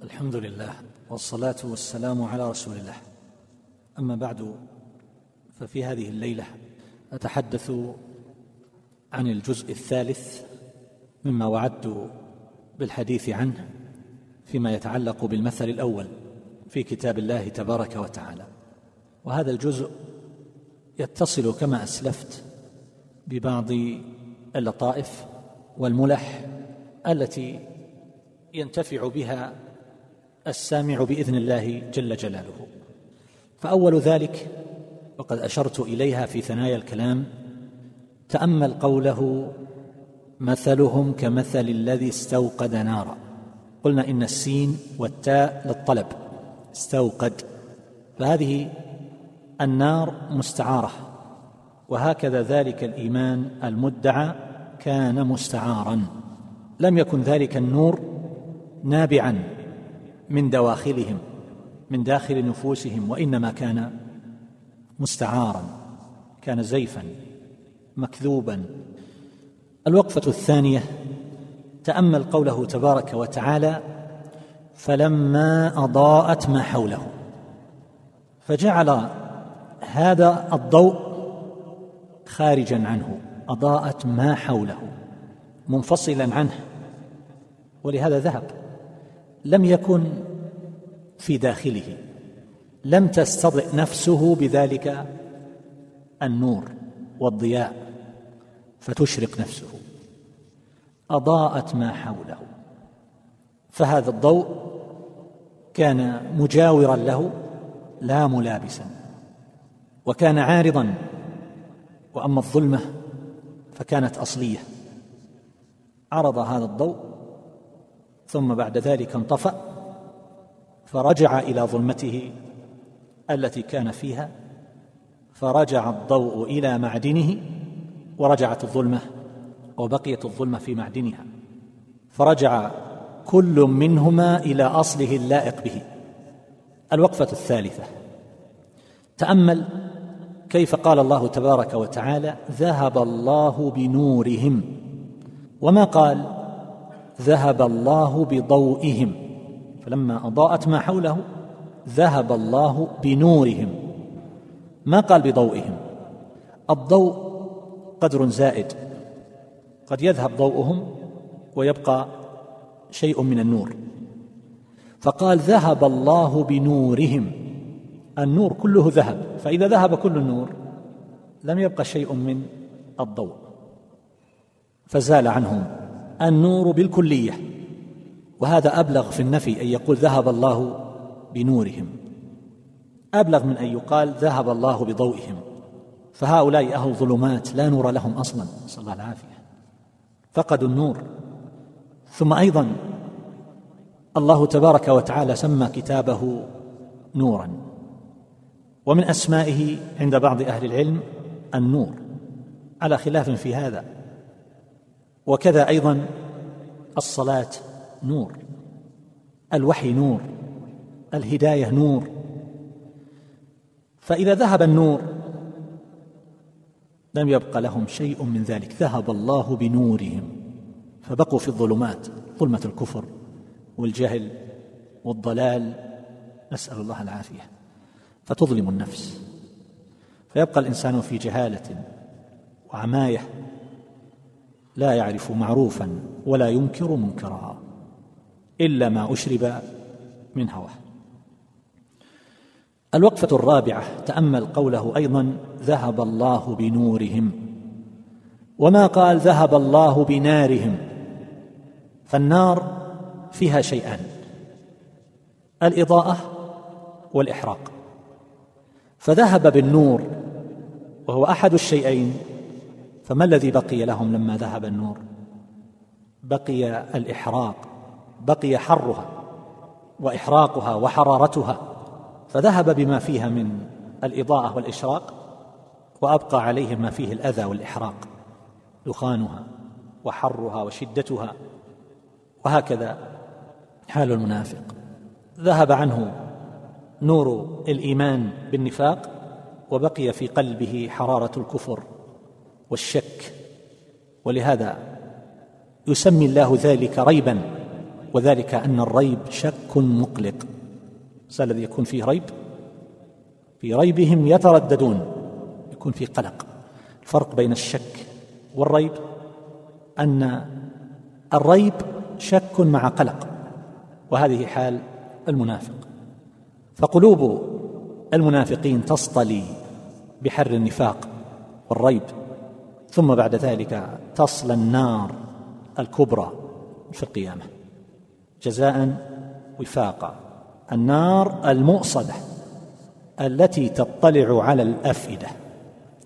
الحمد لله والصلاة والسلام على رسول الله. أما بعد ففي هذه الليلة أتحدث عن الجزء الثالث مما وعدت بالحديث عنه فيما يتعلق بالمثل الأول في كتاب الله تبارك وتعالى. وهذا الجزء يتصل كما أسلفت ببعض اللطائف والملح التي ينتفع بها السامع بإذن الله جل جلاله. فأول ذلك وقد أشرت إليها في ثنايا الكلام تأمل قوله مثلهم كمثل الذي استوقد نارا قلنا إن السين والتاء للطلب استوقد فهذه النار مستعارة وهكذا ذلك الإيمان المدعى كان مستعارا. لم يكن ذلك النور نابعا. من دواخلهم من داخل نفوسهم وإنما كان مستعارا كان زيفا مكذوبا. الوقفة الثانية تأمل قوله تبارك وتعالى فلما أضاءت ما حوله فجعل هذا الضوء خارجا عنه أضاءت ما حوله منفصلا عنه ولهذا ذهب. لم يكن في داخله. لم تستضئ نفسه بذلك النور والضياء فتشرق نفسه. أضاءت ما حوله. فهذا الضوء كان مجاورا له لا ملابسا وكان عارضا. وأما الظلمة فكانت أصلية. عرض هذا الضوء ثم بعد ذلك انطفأ فرجع إلى ظلمته التي كان فيها فرجع الضوء إلى معدنه ورجعت الظلمة وبقيت الظلمة في معدنها. فرجع كل منهما إلى أصله اللائق به. الوقفة الثالثة. تأمل كيف قال الله تبارك وتعالى ذهب الله بنورهم. وما قال ذهب الله بضوئهم. فلما أضاءت ما حوله ذهب الله بنورهم. ما قال بضوئهم؟ الضوء قدر زائد. قد يذهب ضوءهم ويبقى شيء من النور. فقال ذهب الله بنورهم. النور كله ذهب. فإذا ذهب كل النور لم يبقى شيء من الضوء. فزال عنهم. النور بالكلية وهذا أبلغ في النفي أن يقول ذهب الله بنورهم. أبلغ من أن يقال ذهب الله بضوئهم. فهؤلاء أهل ظلمات لا نور لهم أصلا. نسأل الله العافية. فقدوا النور. ثم أيضا الله تبارك وتعالى سمى كتابه نورا. ومن أسمائه عند بعض أهل العلم النور. على خلاف في هذا وكذا أيضا الصلاة نور الوحي نور الهداية نور. فإذا ذهب النور لم يبق لهم شيء من ذلك. ذهب الله بنورهم. فبقوا في الظلمات ظلمة الكفر والجهل والضلال. نسأل الله العافية. فتظلم النفس. فيبقى الإنسان في جهالة وعماية. لا يعرف معروفا ولا ينكر منكرا إلا ما أشرب من هواه. الوقفة الرابعة تأمل قوله أيضا ذهب الله بنورهم وما قال ذهب الله بنارهم فالنار فيها شيئان الإضاءة والإحراق. فذهب بالنور وهو أحد الشيئين فما الذي بقي لهم لما ذهب النور؟ بقي الإحراق بقي حرها وإحراقها وحرارتها فذهب بما فيها من الإضاءة والإشراق وأبقى عليهم ما فيه الأذى والإحراق دخانها وحرها وشدتها وهكذا حال المنافق. ذهب عنه نور الإيمان بالنفاق وبقي في قلبه حرارة الكفر. والشك. ولهذا يسمي الله ذلك ريبا وذلك أن الريب شك مقلق. الذي يكون فيه ريب؟ في ريبهم يترددون يكون في قلق. الفرق بين الشك والريب أن الريب شك مع قلق وهذه حال المنافق. فقلوب المنافقين تصطلي بحر النفاق والريب. ثم بعد ذلك تصلى النار الكبرى في القيامة. جزاء وفاقا النار المؤصدة التي تطلع على الأفئدة.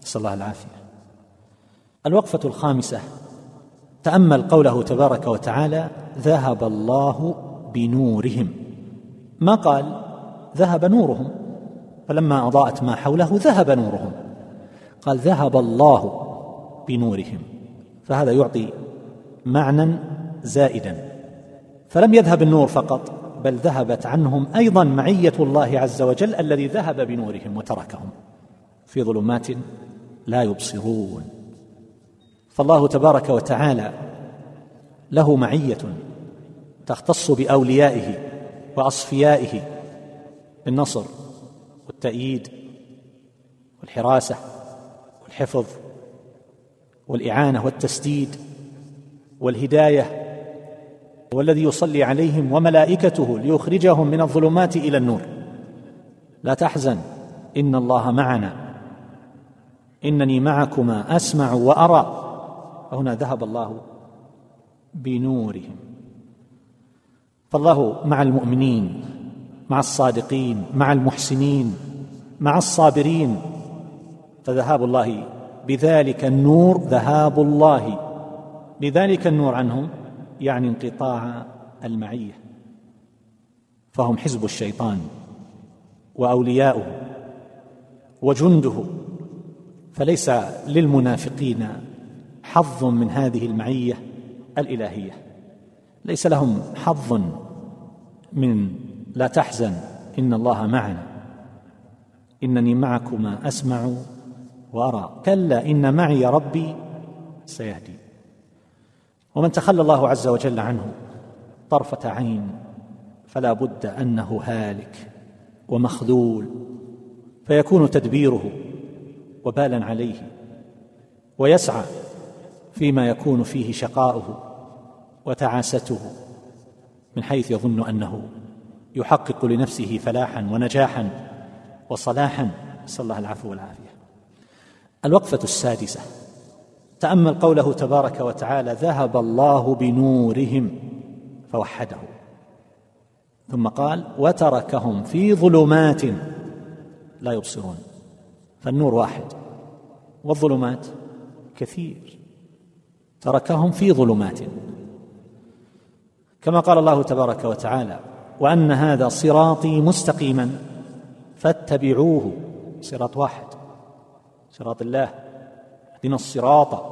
نسأل الله العافية. الوقفة الخامسة. تأمل قوله تبارك وتعالى ذهب الله بنورهم ما قال؟ ذهب نورهم فلما أضاءت ما حوله ذهب نورهم. قال ذهب الله بنورهم فهذا يعطي معنى زائدا. فلم يذهب النور فقط بل ذهبت عنهم أيضا معية الله عز وجل الذي ذهب بنورهم وتركهم. في ظلمات لا يبصرون. فالله تبارك وتعالى له معية تختص بأوليائه وأصفيائه بالنصر والتأييد والحراسة والحفظ والإعانة والتسديد والهداية والذي يصلي عليهم وملائكته ليخرجهم من الظلمات إلى النور. لا تحزن إن الله معنا. إنني معكما أسمع وأرى. فهنا ذهب الله بنورهم. فالله مع المؤمنين مع الصادقين مع المحسنين مع الصابرين. فذهاب الله بذلك النور ذهاب الله. بذلك النور عنهم يعني انقطاع المعية. فهم حزب الشيطان وأولياؤه وجنده. فليس للمنافقين حظ من هذه المعية الإلهية. ليس لهم حظ من لا تحزن إن الله معنا. إنني معكما أسمع وأرى. كلا إن معي ربي سيهدي. ومن تخلى الله عز وجل عنه طرفة عين فلا بد أنه هالك ومخذول فيكون تدبيره وبالا عليه ويسعى فيما يكون فيه شقاؤه وتعاسته من حيث يظن أنه يحقق لنفسه فلاحا ونجاحا وصلاحا. نسأل الله العفو والعافية. الوقفة السادسة. تأمل قوله تبارك وتعالى ذهب الله بنورهم فوحده. ثم قال وتركهم في ظلمات لا يبصرون فالنور واحد. والظلمات كثير. تركهم في ظلمات. كما قال الله تبارك وتعالى وأن هذا صراطي مستقيما فاتبعوه صراط واحد. صراط الله. اهدنا الصراط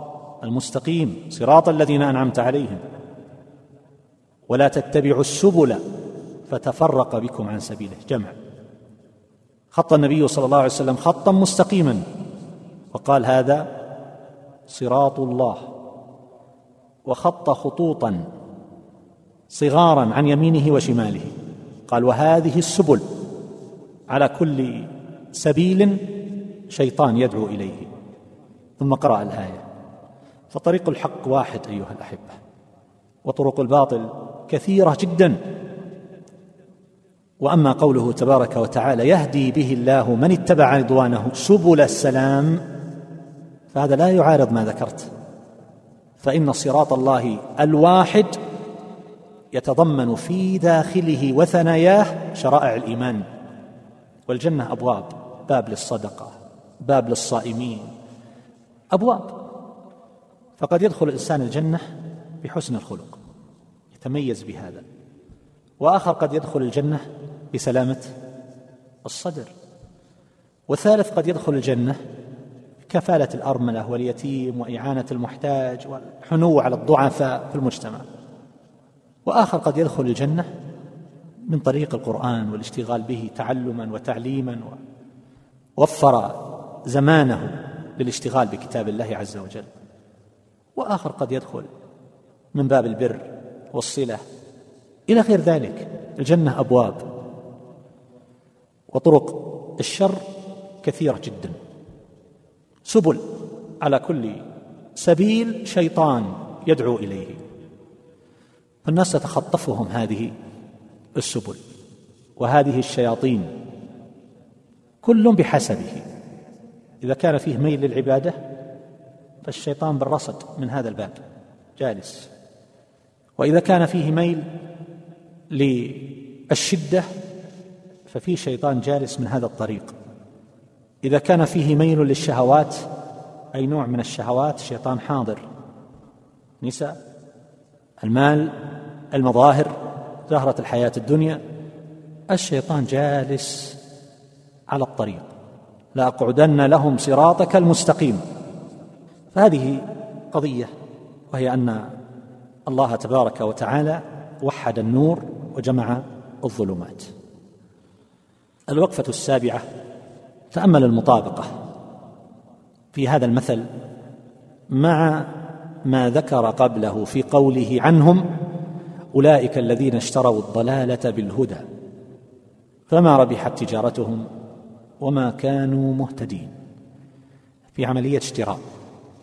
المستقيم. صراط الذين أنعمت عليهم. ولا تتبعوا السبل فتفرق بكم عن سبيله. جمع. خط النبي صلى الله عليه وسلم خطا مستقيما. وقال هذا صراط الله. وخط خطوطا صغارا عن يمينه وشماله. قال وهذه السبل على كل سبيل شيطان يدعو إليه. ثم قرأ الآية. فطريق الحق واحد أيها الأحبة. وطرق الباطل كثيرة جدا. وأما قوله تبارك وتعالى يهدي به الله من اتبع رضوانه سبل السلام فهذا لا يعارض ما ذكرت. فإن صراط الله الواحد يتضمن في داخله وثناياه شرائع الإيمان. والجنة أبواب باب للصدقة. باب للصائمين. أبواب. فقد يدخل الإنسان الجنة بحسن الخلق. يتميز بهذا. وآخر قد يدخل الجنة بسلامة الصدر. والثالث قد يدخل الجنة كفاله الارمله واليتيم وإعانة المحتاج والحنو على الضعفاء في المجتمع. وآخر قد يدخل الجنة من طريق القرآن والاشتغال به تعلما وتعليما وفر زمانه للاشتغال بكتاب الله عز وجل. وآخر قد يدخل من باب البر والصلة. إلى غير ذلك الجنة أبواب وطرق الشر كثيرة جدا. سبل على كل سبيل شيطان يدعو إليه. فالناس تتخطفهم هذه السبل. وهذه الشياطين كل بحسبه. إذا كان فيه ميل للعبادة فالشيطان بالرصد من هذا الباب جالس. وإذا كان فيه ميل للشدة ففي شيطان جالس من هذا الطريق. إذا كان فيه ميل للشهوات أي نوع من الشهوات شيطان حاضر. نساء المال المظاهر زهرة الحياة الدنيا الشيطان جالس على الطريق. لاقعدن لهم صراطك المستقيم. فهذه قضية وهي أن الله تبارك وتعالى وحد النور وجمع الظلمات. الوقفة السابعة تأمل المطابقة. في هذا المثل مع ما ذكر قبله في قوله عنهم أولئك الذين اشتروا الضلالة بالهدى فما ربحت تجارتهم؟ وما كانوا مهتدين. في عملية اشتراء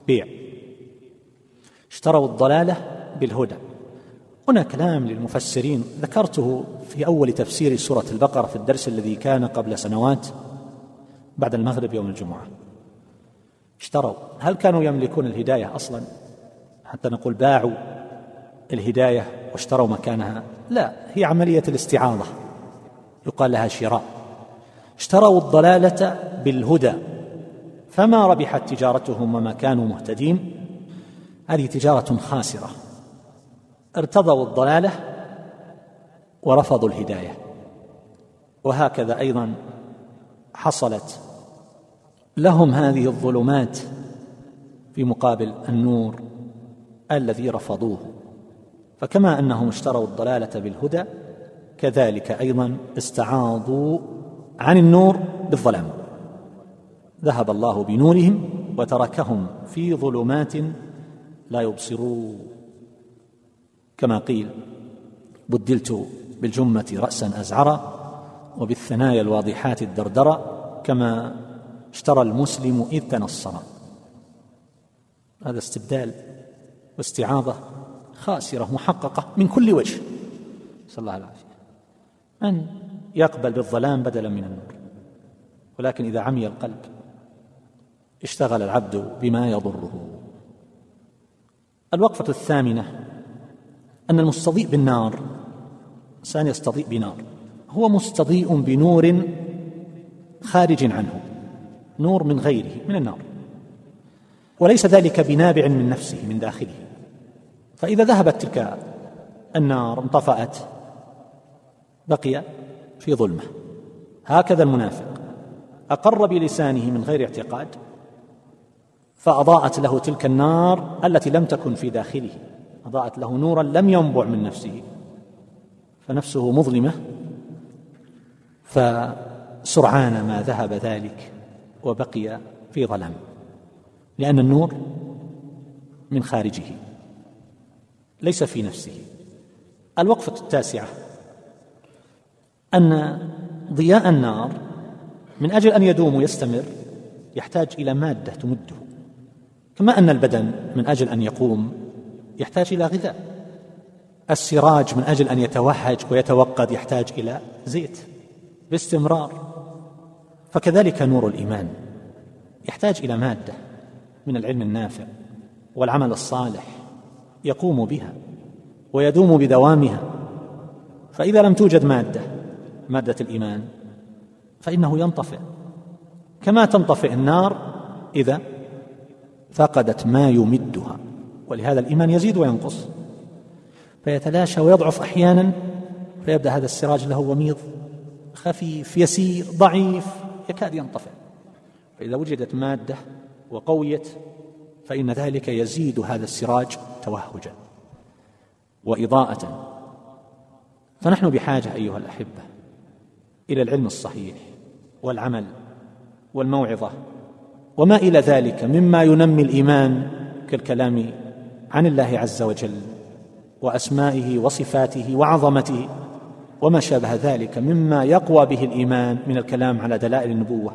بيع. اشتروا الضلالة بالهدى. هنا كلام للمفسرين. ذكرته في أول تفسير سورة البقرة في الدرس الذي كان قبل سنوات بعد المغرب يوم الجمعة. اشتروا. هل كانوا يملكون الهداية أصلا؟ حتى نقول باعوا الهداية واشتروا مكانها. لا هي عملية الاستعاضة. يقال لها شراء. اشتروا الضلالة بالهدى فما ربحت تجارتهم وما كانوا مهتدين. هذه تجارة خاسرة. ارتضوا الضلالة ورفضوا الهداية. وهكذا أيضا حصلت لهم هذه الظلمات في مقابل النور الذي رفضوه. فكما أنهم اشتروا الضلالة بالهدى كذلك أيضا استعاضوا عن النور بالظلام. ذهب الله بنورهم وتركهم في ظلمات لا يبصرون. كما قيل بدلت بالجمة رأسا أزعرا وبالثنايا الواضحات الدردرة كما اشترى المسلم إذ تنصر. هذا استبدال واستعاضة خاسرة محققة من كل وجه. نسأل الله العافية من يقبل بالظلام بدلا من النور. ولكن إذا عمي القلب اشتغل العبد بما يضره. الوقفة الثامنة أن المستضيء بالنار إنسان يستضيء بنار. هو مستضيء بنور خارج عنه نور من غيره من النار. وليس ذلك بنابع من نفسه من داخله. فإذا ذهبت تلك النار انطفأت بقي في ظلمة. هكذا المنافق. أقر بلسانه من غير اعتقاد فأضاءت له تلك النار التي لم تكن في داخله. أضاءت له نورا لم ينبع من نفسه. فنفسه مظلمة فسرعان ما ذهب ذلك وبقي في ظلام لأن النور من خارجه ليس في نفسه. الوقفة التاسعة. أن ضياء النار من أجل أن يدوم ويستمر يحتاج إلى مادة تمده. كما أن البدن من أجل أن يقوم يحتاج إلى غذاء. السراج من أجل أن يتوهج ويتوقد يحتاج إلى زيت باستمرار. فكذلك نور الإيمان يحتاج إلى مادة من العلم النافع والعمل الصالح يقوم بها ويدوم بدوامها. فإذا لم توجد مادة مادة الإيمان فإنه ينطفئ. كما تنطفئ النار إذا فقدت ما يمدها. ولهذا الإيمان يزيد وينقص. فيتلاشى ويضعف أحيانا فيبدأ هذا السراج له وميض خفيف يسير ضعيف يكاد ينطفئ. فإذا وجدت مادة وقويت فإن ذلك يزيد هذا السراج توهجا. وإضاءة. فنحن بحاجة أيها الأحبة إلى العلم الصحيح والعمل والموعظة وما إلى ذلك مما ينمي الإيمان كالكلام عن الله عز وجل وأسمائه وصفاته وعظمته وما شابه ذلك مما يقوى به الإيمان من الكلام على دلائل النبوة.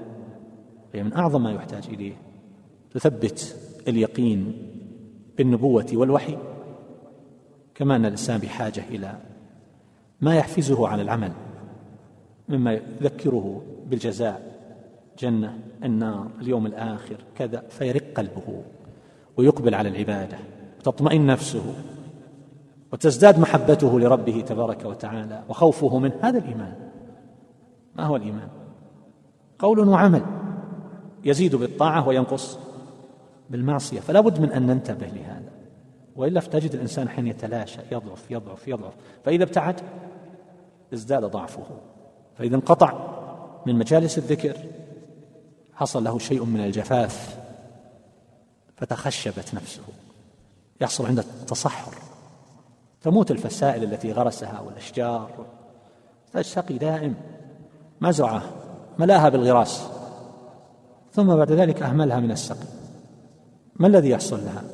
هي من أعظم ما يحتاج إليه. تثبت اليقين بالنبوة والوحي. كما أن الإنسان بحاجة إلى ما يحفزه على العمل. مما يذكره بالجزاء جنة النار اليوم الآخر كذا فيرق قلبه ويقبل على العبادة وتطمئن نفسه وتزداد محبته لربه تبارك وتعالى وخوفه منه هذا الإيمان. ما هو الإيمان؟ قول وعمل يزيد بالطاعة وينقص بالمعصية. فلا بد من أن ننتبه لهذا. وإلا فتجد الإنسان حين يتلاشى يضعف يضعف يضعف. فإذا ابتعد ازداد ضعفه. فإذا انقطع من مجالس الذكر حصل له شيء من الجفاف فتخشبت نفسه. يحصل عنده التصحر. تموت الفسائل التي غرسها والأشجار. تشتقي دائم. مزرعة. ملاها بالغراس. ثم بعد ذلك أهملها من السقي. ما الذي يحصل لها؟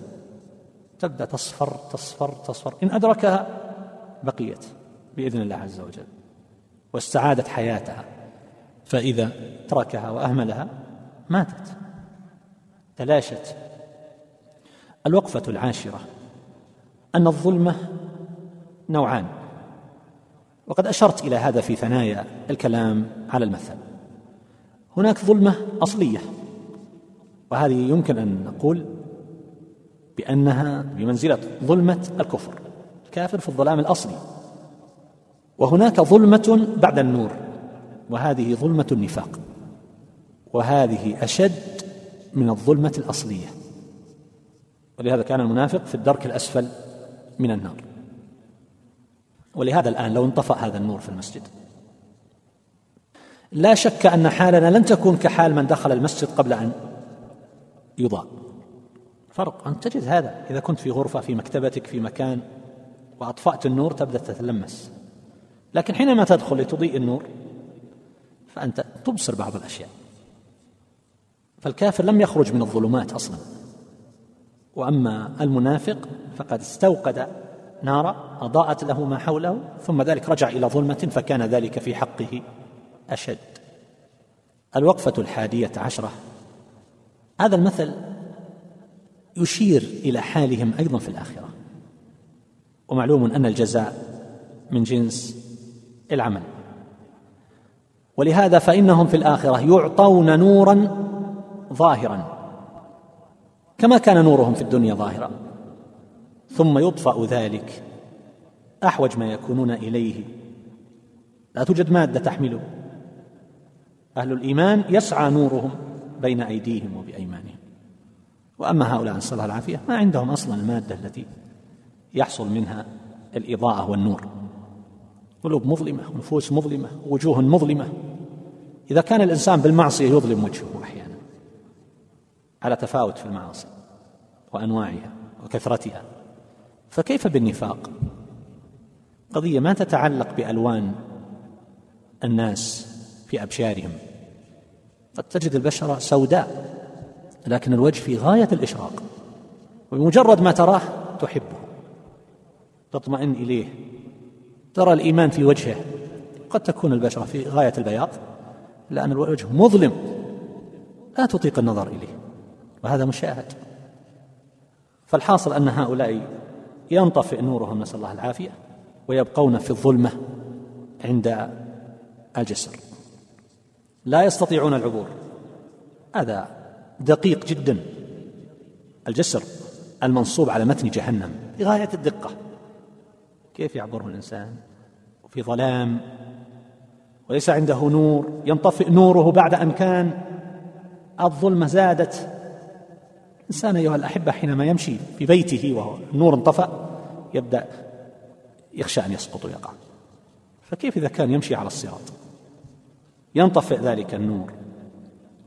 تبدأ تصفر تصفر تصفر. إن أدركها بقيت بإذن الله عز وجل. واستعادت حياتها. فإذا تركها وأهملها ماتت. تلاشت. الوقفة العاشرة. أن الظلمة نوعان. وقد أشرت إلى هذا في ثنايا الكلام على المثل. هناك ظلمة أصلية. وهذه يمكن أن نقول بأنها بمنزلة ظلمة الكفر. الكافر في الظلام الأصلي. وهناك ظلمة بعد النور وهذه ظلمة النفاق وهذه أشد من الظلمة الأصلية. ولهذا كان المنافق في الدرك الأسفل من النار. ولهذا الآن لو انطفأ هذا النور في المسجد. لا شك أن حالنا لن تكون كحال من دخل المسجد قبل أن يضاء. فرق أن تجد هذا. إذا كنت في غرفة في مكتبتك في مكان وأطفأت النور تبدأ تتلمس. لكن حينما تدخل لتضيء النور فأنت تبصر بعض الأشياء. فالكافر لم يخرج من الظلمات أصلا. وأما المنافق فقد استوقد نارا أضاءت له ما حوله ثم ذلك رجع إلى ظلمة فكان ذلك في حقه أشد. الوقفة الحادية عشرة. هذا المثل يشير إلى حالهم أيضا في الآخرة. ومعلوم أن الجزاء من جنس العمل. ولهذا فإنهم في الآخرة يعطون نورا ظاهرا كما كان نورهم في الدنيا ظاهرا. ثم يطفأ ذلك أحوج ما يكونون إليه. لا توجد مادة تحمله. أهل الإيمان يسعى نورهم بين أيديهم وبأيمانهم. وأما هؤلاء نسأل الله العافية ما عندهم أصلا المادة التي يحصل منها الإضاءة والنور. قلوب مظلمة ونفوس مظلمة وجوه مظلمة. إذا كان الإنسان بالمعصية يظلم وجهه أحيانا. على تفاوت في المعاصي وأنواعها وكثرتها. فكيف بالنفاق؟ قضية ما تتعلق بألوان الناس في أبشارهم. قد تجد البشره سوداء لكن الوجه في غاية الإشراق. وبمجرد ما تراه تحبه تطمئن إليه. ترى الإيمان في وجهه. قد تكون البشره في غاية البياض لأن الوجه مظلم. لا تطيق النظر إليه وهذا مشاهد. فالحاصل أن هؤلاء ينطفئ نورهم نسأل الله العافية ويبقون في الظلمة عند الجسر. لا يستطيعون العبور. هذا دقيق جدا. الجسر المنصوب على متن جهنم بغاية الدقة. كيف يعبره الإنسان؟ في ظلام وليس عنده نور ينطفئ نوره بعد أن كان الظلمة زادت. الإنسان أيها الأحبة حينما يمشي في بيته وهو النور انطفأ يبدأ يخشى أن يسقط ويقع. فكيف إذا كان يمشي على الصراط؟ ينطفئ ذلك النور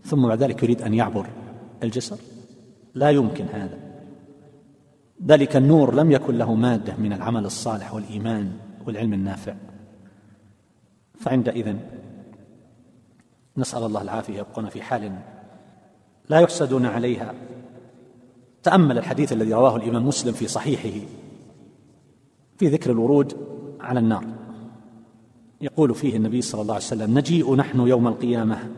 ثم بعد ذلك يريد أن يعبر الجسر؟ لا يمكن هذا. ذلك النور لم يكن له مادة من العمل الصالح والإيمان والعلم النافع. فعندئذ نسأل الله العافية يبقون في حال لا يحسدون عليها. تأمل الحديث الذي رواه الإمام مسلم في صحيحه في ذكر الورود على النار. يقول فيه النبي صلى الله عليه وسلم نجيء نحن يوم القيامة.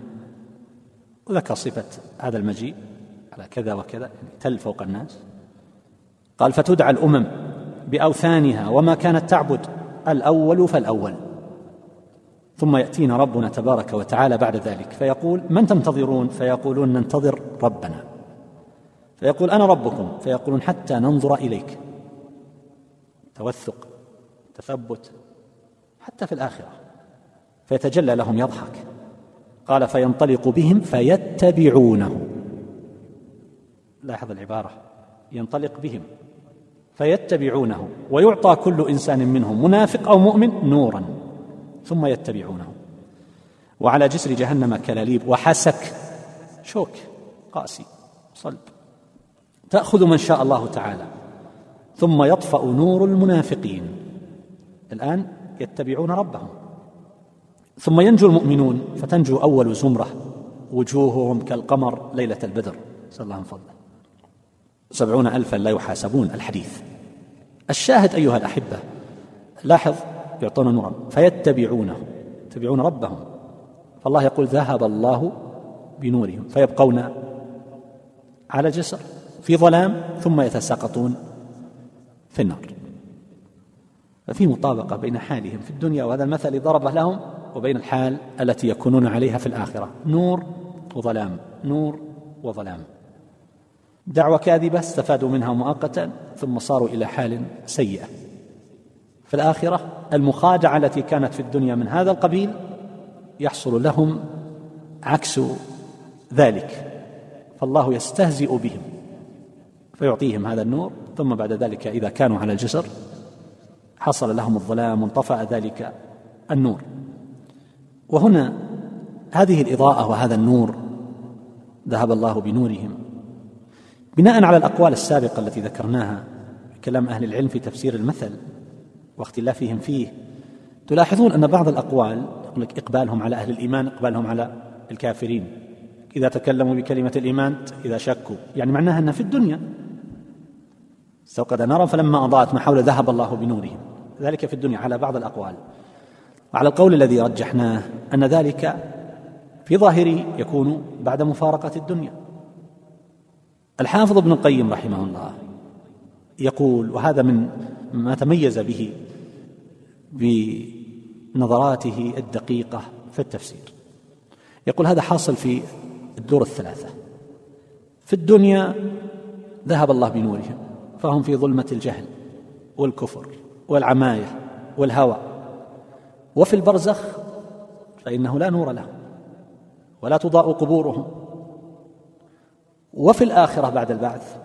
وذكر صفة هذا المجيء على كذا وكذا يعني تل فوق الناس. قال فتدعى الأمم بأوثانها وما كانت تعبد الأول فالأول. ثم يأتينا ربنا تبارك وتعالى بعد ذلك فيقول من تنتظرون؟ فيقولون ننتظر ربنا. فيقول أنا ربكم. فيقولون حتى ننظر إليك. توثق تثبت حتى في الآخرة. فيتجلى لهم يضحك. قال فينطلق بهم فيتبعونه. لاحظ العبارة. ينطلق بهم. فيتبعونه ويعطى كل إنسان منهم منافق أو مؤمن نورا ثم يتبعونه. وعلى جسر جهنم كلاليب وحسك شوك قاسي صلب. تأخذ من شاء الله تعالى ثم يطفأ نور المنافقين. الآن يتبعون ربهم. ثم ينجو المؤمنون فتنجو أول زمرة وجوههم كالقمر ليلة البدر. نسأل الله من فضله سبعون ألفا لا يحاسبون الحديث. الشاهد أيها الأحبة لاحظ يعطون نورا فيتبعونه يتبعون ربهم. فالله يقول ذهب الله بنورهم فيبقون على جسر في ظلام ثم يتساقطون في النار. ففي مطابقة بين حالهم في الدنيا وهذا المثل ضربه لهم وبين الحال التي يكونون عليها في الآخرة. نور وظلام نور وظلام. دعوة كاذبة استفادوا منها مؤقتا ثم صاروا إلى حال سيئة. في الآخرة المخادعة التي كانت في الدنيا من هذا القبيل يحصل لهم عكس ذلك. فالله يستهزئ بهم فيعطيهم هذا النور ثم بعد ذلك إذا كانوا على الجسر حصل لهم الظلام وانطفأ ذلك النور. وهنا هذه الإضاءة وهذا النور ذهب الله بنورهم. بناء على الأقوال السابقة التي ذكرناها كلام أهل العلم في تفسير المثل واختلافهم فيه تلاحظون أن بعض الأقوال يقول لك إقبالهم على أهل الإيمان إقبالهم على الكافرين. إذا تكلموا بكلمة الإيمان إذا شكوا. يعني معناها أن في الدنيا. استوقد نارا فلما أضاءت ما حول ذهب الله بنورهم. ذلك في الدنيا على بعض الأقوال. وعلى القول الذي رجحناه أن ذلك في ظاهره يكون بعد مفارقة الدنيا. الحافظ ابن القيم رحمه الله يقول وهذا من ما تميز به بنظراته الدقيقة في التفسير. يقول هذا حاصل في الدور الثلاثة. في الدنيا ذهب الله بنورهم فهم في ظلمة الجهل والكفر والعماية والهوى. وفي البرزخ فإنه لا نور لهم ولا تضاء قبورهم. وفي الآخرة بعد البعث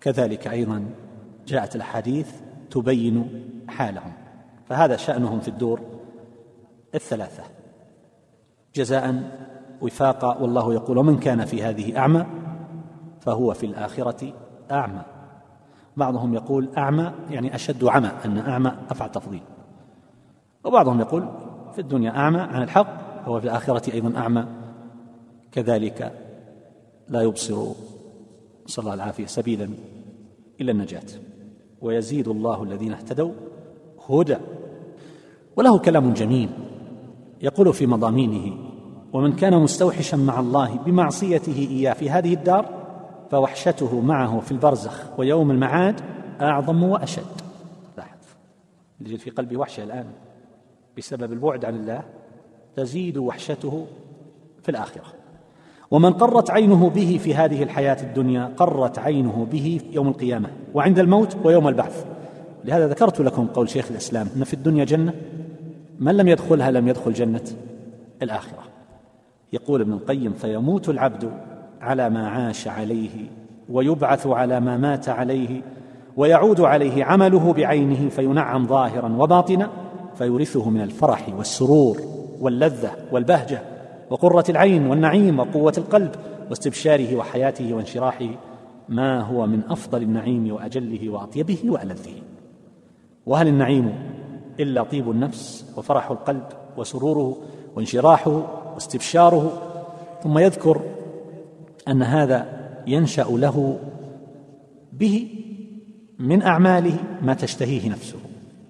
كذلك أيضا جاءت الأحاديث تبين حالهم. فهذا شأنهم في الدور الثلاثة. جزاء وفاقا والله يقول ومن كان في هذه أعمى فهو في الآخرة أعمى. بعضهم يقول أعمى يعني أشد عمى أن أعمى أفعل تفضيل. وبعضهم يقول في الدنيا أعمى عن الحق فهو في الآخرة أيضا أعمى. كذلك لا يبصر صلى الله العافية سبيلا إلا النجاة. ويزيد الله الذين اهتدوا هدى. وله كلام جميل يقول في مضامينه ومن كان مستوحشا مع الله بمعصيته إياه في هذه الدار فوحشته معه في البرزخ ويوم المعاد أعظم وأشد. لاحظ. يجد في قلبي وحشة الآن بسبب البعد عن الله تزيد وحشته في الآخرة. ومن قرت عينه به في هذه الحياة الدنيا قرت عينه به يوم القيامة وعند الموت ويوم البعث. لهذا ذكرت لكم قول شيخ الإسلام إن في الدنيا جنة من لم يدخلها لم يدخل جنه الآخرة. يقول ابن القيم فيموت العبد على ما عاش عليه ويبعث على ما مات عليه ويعود عليه عمله بعينه فينعم ظاهرا وباطنا فيورثه من الفرح والسرور واللذة والبهجة وقرة العين والنعيم وقوة القلب واستبشاره وحياته وانشراحه ما هو من أفضل النعيم وأجله وأطيبه وألذه. وهل النعيم إلا طيب النفس وفرح القلب وسروره وانشراحه واستبشاره؟ ثم يذكر أن هذا ينشأ له به من أعماله ما تشتهيه نفسه.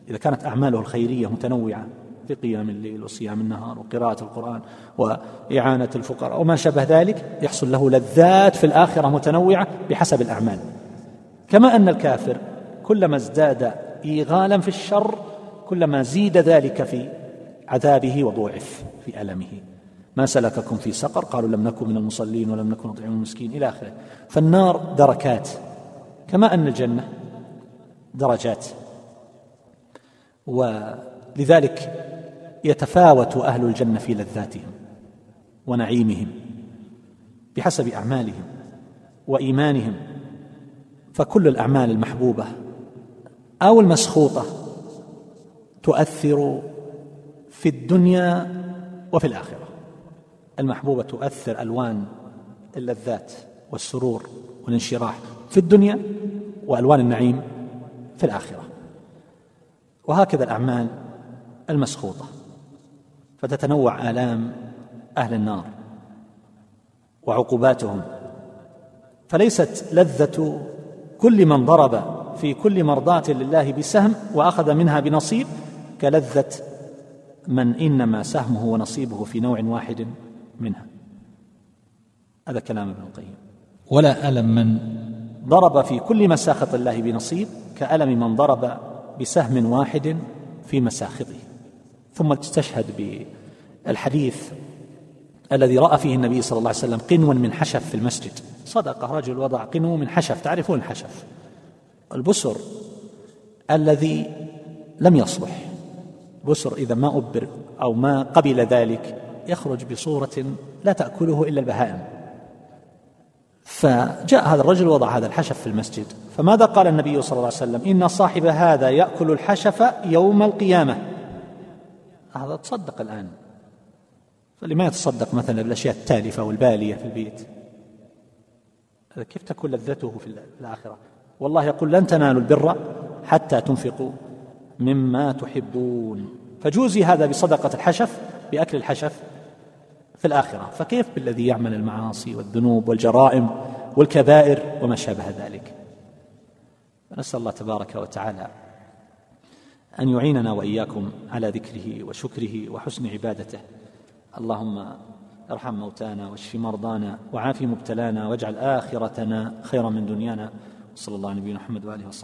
إذا كانت أعماله الخيرية متنوعة في قيام الليل وصيام النهار وقراءة القرآن وإعانة الفقراء وما شابه ذلك يحصل له لذات في الآخرة متنوعة بحسب الأعمال. كما أن الكافر كلما ازداد إيغالا في الشر كلما زيد ذلك في عذابه وضوعف في ألمه. ما سلككم في سقر؟ قالوا لم نكن من المصلين ولم نكن نطعم المسكين إلى آخره. فالنار دركات. كما أن الجنة درجات. ولذلك يتفاوت أهل الجنة في لذاتهم ونعيمهم بحسب أعمالهم وإيمانهم فكل الأعمال المحبوبة أو المسخوطة تؤثر في الدنيا وفي الآخرة. المحبوبة تؤثر ألوان اللذات والسرور والانشراح في الدنيا وألوان النعيم في الآخرة. وهكذا الأعمال المسخوطة. فتتنوع آلام أهل النار وعقوباتهم. فليست لذة كل من ضرب في كل مرضاة لله بسهم وأخذ منها بنصيب كلذة من إنما سهمه ونصيبه في نوع واحد منها. هذا كلام ابن القيم. ولا ألم من ضرب في كل مساخط الله بنصيب كألم من ضرب بسهم واحد في مساخطه. ثم تستشهد بالحديث الذي رأى فيه النبي صلى الله عليه وسلم قنوا من حشف في المسجد. صدق رجل وضع قنو من حشف. تعرفون الحشف البسر الذي لم يصلح بسر إذا ما أبر أو ما قبل ذلك يخرج بصورة لا تأكله إلا البهائم. فجاء هذا الرجل وضع هذا الحشف في المسجد. فماذا قال النبي صلى الله عليه وسلم؟ إن صاحب هذا يأكل الحشف يوم القيامة. هذا تصدق الآن. فلما يتصدق مثلا بالأشياء التالفة والبالية في البيت؟ هذا كيف تكون لذته في الآخرة؟ والله يقول لن تنالوا البر حتى تنفقوا مما تحبون. فجوزي هذا بصدقة الحشف بأكل الحشف في الآخرة. فكيف بالذي يعمل المعاصي والذنوب والجرائم والكبائر وما شابه ذلك؟ نسأل الله تبارك وتعالى أن يعيننا وإياكم على ذكره وشكره وحسن عبادته. اللهم ارحم موتانا واشف مرضانا وعاف مبتلانا واجعل آخرتنا خيرا من دنيانا. وصلى الله على نبينا محمد وآله وصحبه.